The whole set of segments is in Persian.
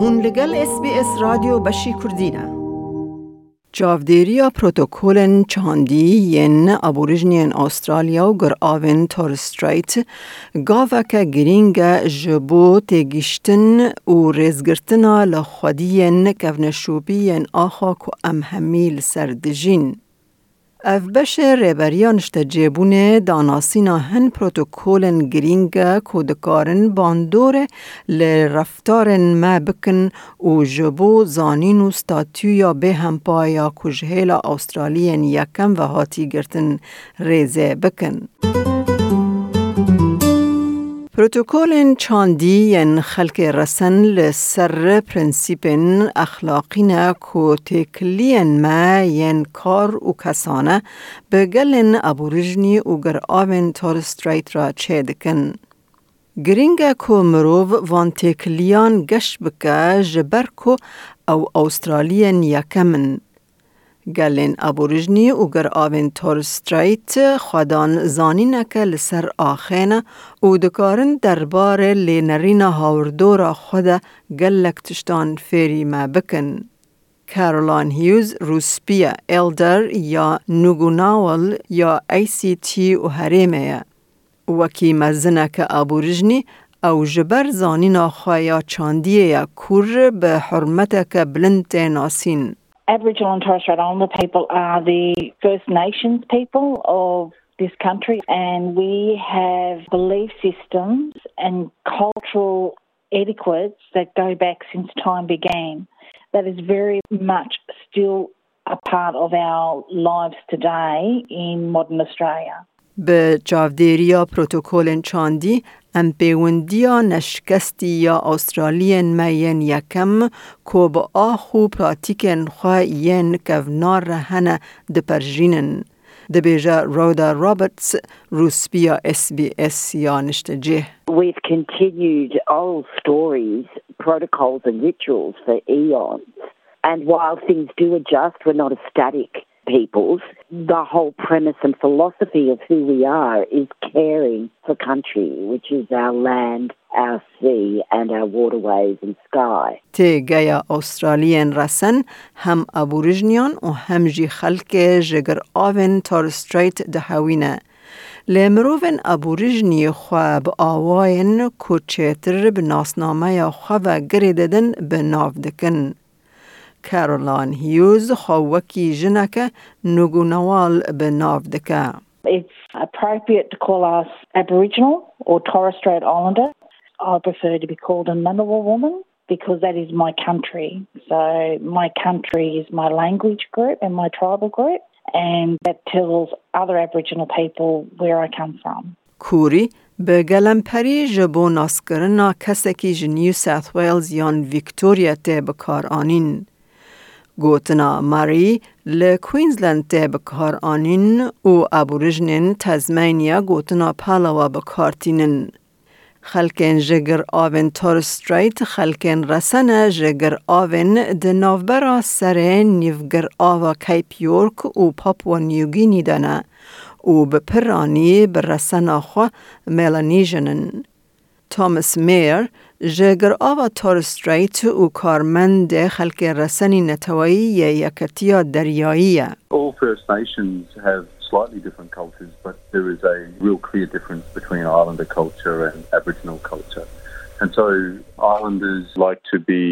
هون لگل اس بی اس رادیو بشی کردینه جاودیریا پروتوکولن چاندی ین ابوریجنین استرالیا و گر آوین تورسترایت گاوکا گرینگ جبو تگیشتن و ریزگرتنا لخودین کفنشوبی آخا که ام همیل سردجین. اف بشه ریبریانشت جیبونه داناسینا هن پروتوکولن گرینگا کودکارن باندور لرفتارن ما بکن و جبو زانین و ستاتیویا به همپایا کجهیلا استرالین یکم و هاتی گرتن ریزه بکن. پروتوکول چاندی ین خلق رسن لسر پرنسیپن اخلاقین کو تکلین ما ین کار و کسانه بگلن ابوریجنی و گر آوین تورستریت را چه دکن. گرینگا کو مروو وان تکلیان گشت بکه جبر کو او استرالین یکمن. گلین ابوریجنی و گر آوین تورستریت خودان زانینکه لسر آخینه و دکارن دربار لینرین هاوردورا خود گلک تشتان فیری ما بکن. کارولان هیوز روسپیا ایلدر یا نوگوناول یا ای سی تی و هریمه وکی مزنک ابوریجنی او جبر زانینا خوایا چاندیه یا کور به حرمتک بلند ناسین. Aboriginal and Torres Strait Islander people are the First Nations people of this country, and we have belief systems and cultural etiquettes that go back since time began. That is very much still a part of our lives today in modern Australia. به جاودیریا پروتوکول چاندی ام پیوندیا نشکستی یا استرالین مین یکم کو با آخو پراتیکن خواه ین کونار رهن دپرژینن. دبیجا رودا روبرتس روسپیا اس بی اس یا نشتجه. We've continued old stories, protocols and rituals for eons. And while things do adjust, we're not a static peoples, the whole premise and philosophy of who we are is caring for country, which is our land, our sea, and our waterways and sky. تی گیا استرالیان رسن هم ابوریجنیان و هم جی خلق جگر دهوینه. لمروون ابوریجنی خواه با آواین کوچیتر به ناسنامه خواه و گریددن به ناو دکن. کارولان هیوز خواوکی جنک نگونوال به ناو دکه. It's appropriate to call us Aboriginal or Torres Strait Islander. I prefer to be called a Ngunnawal woman because that is my country. So my country is my language group and my tribal group and that tells other Aboriginal people where I come from. کوری به گلمپری جبو ناسکرنا کسکی جنیو ساث ویلز یان ویکتوریا ته بکار آنین. گوتنا ماری ل کوینزلند ته بکار آنین و ابوریجنین تزمینیا گوتنا پالاوا بکارتینن. خلکن جگر آوین تورستریت خلکن رسنه جگر آوین د نوبرا سره نیوگر آوا کیپ یورک و پاپوا نیوگینی دانه و به پرانی به رسنه خو ملانیژنن. توماس میر جگر آوا تورستریت و کارمند خلک رسنی نتوایی یکتیا دریاییه. All First Nations have slightly different cultures, but there is a real clear difference between Islander culture and Aboriginal culture. And so Islanders like to be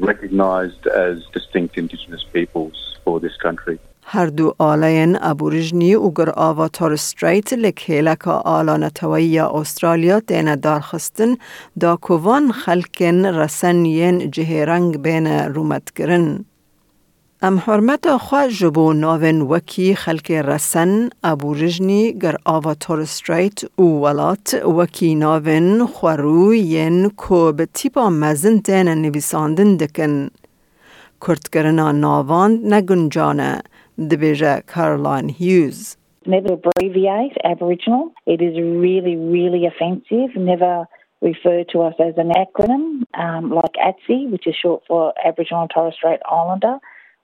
recognised as distinct Indigenous peoples for this country. هر دو آلین ابوریجنی گر آوا تورستریت لکیلک آلا نتوایی استرالیا دین دارخستن دا کوان خلکن رسن ین جهرنگ بین رومت گرن. ام حرمت خواه جبو ناون وکی خلک رسن ابوریجنی گر آوا تورستریت و ولات وکی ناون خورو ین کو به تیپا مزن دین نویساندن دکن. کرتگرنا ناواند نگنجانه. دبیجه کارولان هیوز. Never abbreviate Aboriginal. It is really, really offensive. Never refer to us as an acronym um, like ATSI, which is short for Aboriginal and Torres Strait Islander.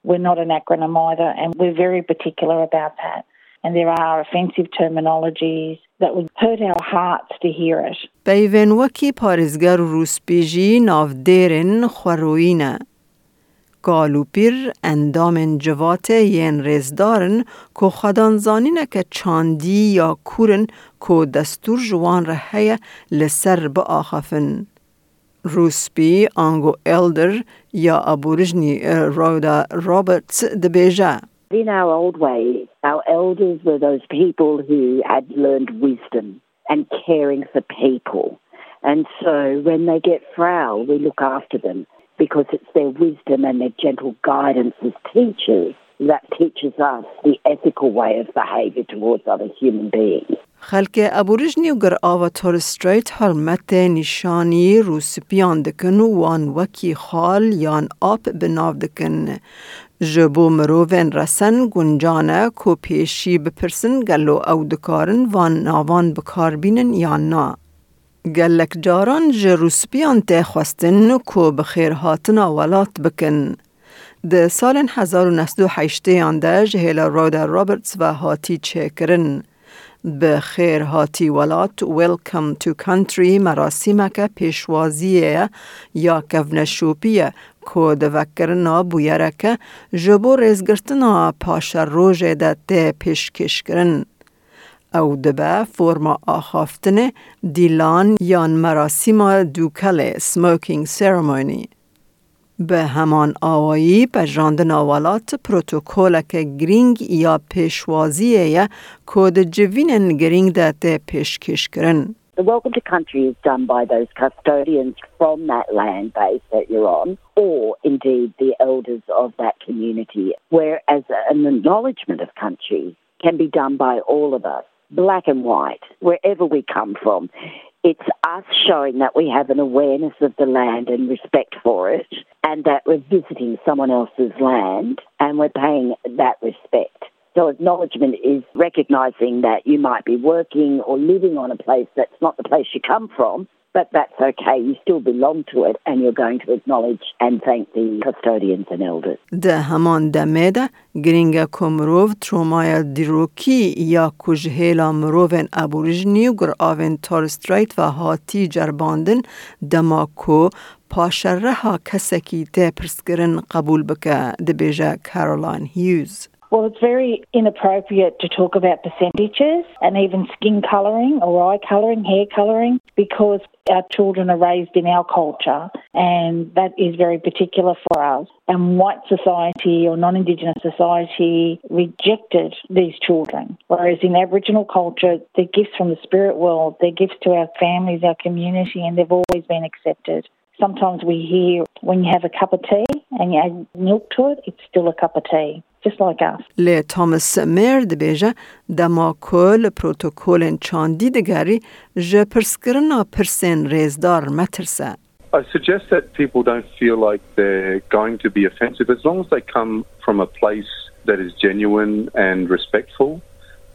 We're not an acronym either, and we're very particular about that. And there are offensive terminologies that would hurt our hearts to hear it. پیوین وکی پارزگر روسپیجی ناو دیرن خوروینه. گالوپیر اندام جوات ین رزدارن که خدان زانینه که چاندی یا کورن که دستور جوان رهی لسر با آخفن. روسپی آنگو الدر یا ابورجنی رودا رابرتس دبیجه. In our old way, our elders were those people who had learned wisdom and caring for people. And so when they get frail, we look after them. Because it's their wisdom and their gentle guidance as teachers that teaches us the ethical way of behavior towards other human beings. خلک ابوریجنی و گر آوا تورستریت حرمت نشانی روسپیان دکن وان وکی خال یان آپ بناو دکن. جبو مروین رسن گنجانه کو پیشی بپرسن گلو او دکارن وان ناوان بکار بینن یا نا. گلک جاران جروسپیان ته خواستن کو بخیر هاتنا ولات بکن. ده سال 1908 ده جهیلا رودا روبرتس و هاتی چه کرن. به خیر هاتی ولات ویلکم تو کانتری مراسم که پیشوازیه یا کفنشوپیه که دوکرنا بویره که جبو ریزگرتنا پاش روژ ده ته پیشکش کرن. او دبه فرما آخافتن دیلان یان مراسم دوکل سموکینگ سرمونی. به همان آوایی پجراندن آوالات پروتوکول که گرینگ یا پیشوازیه کود جوینن گرینگ دات پیشکش کرن. The welcome to country is done by those custodians from that land base that you're on, or indeed the elders of that community, whereas an acknowledgement of country can be done by all of us, black and white, wherever we come from. It's us showing that we have an awareness of the land and respect for it, and that we're visiting someone else's land and we're paying that respect. So, acknowledgement is recognizing that you might be working or living on a place that's not the place you come from, but that's okay. You still belong to it, and you're going to acknowledge and thank the custodians and elders. ده همان دمه ده گرینگ کمروف ترومای دیروکی یا کجهیلا مروفن ابوریجنی و گر آوین تورستریت و هاتی جرباندن دما کو پاشره ها کسکی ته پرسکرن قبول بکه دبیجه کارولان هیوز. Well, it's very inappropriate to talk about percentages and even skin colouring or eye colouring, hair colouring, because our children are raised in our culture and that is very particular for us. And white society or non Indigenous society rejected these children, whereas in Aboriginal culture, they're gifts from the spirit world, they're gifts to our families, our community, and they've always been accepted. Sometimes we hear when you have a cup of tea and you add milk to it, it's still a cup of tea Just like us. لی توماس میر دبیجه دما کل پروتوکول چاندی دگری جه پرسکرنا پرسین ریزدار مترسه. I suggest that people don't feel like they're going to be offensive as long as they come from a place that is genuine and respectful.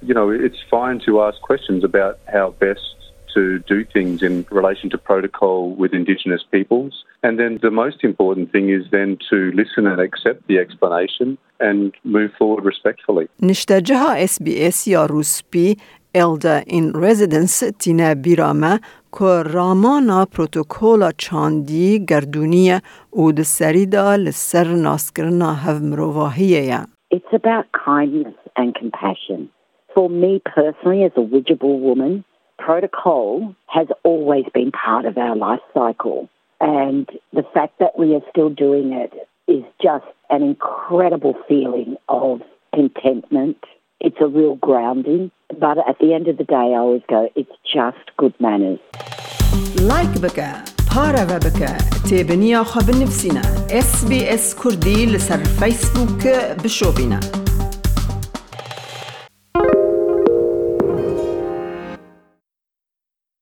You know, it's fine to ask questions about how best to do things in relation to protocol with Indigenous peoples. And then the most important thing is then to listen and accept the explanation and move forward respectfully. نشتجها اس بی اس یا روسپی elder in residence تینه بیرامه که رامانا پروتوکولا چاندی گردونیه او ده سریدا لسر ناسکرنا هف مروواهیه It's about kindness and compassion. For me personally, as a Widjabul woman, protocol has always been part of our life cycle. And the fact that we are still doing it is just an incredible feeling of contentment. It's a real grounding. But at the end of the day, I always go, it's just good manners. لایک بکه پاره و بکه تیبنیا خواب نفسینا اس بی اس کردی لسر فیسبوک بشو بینه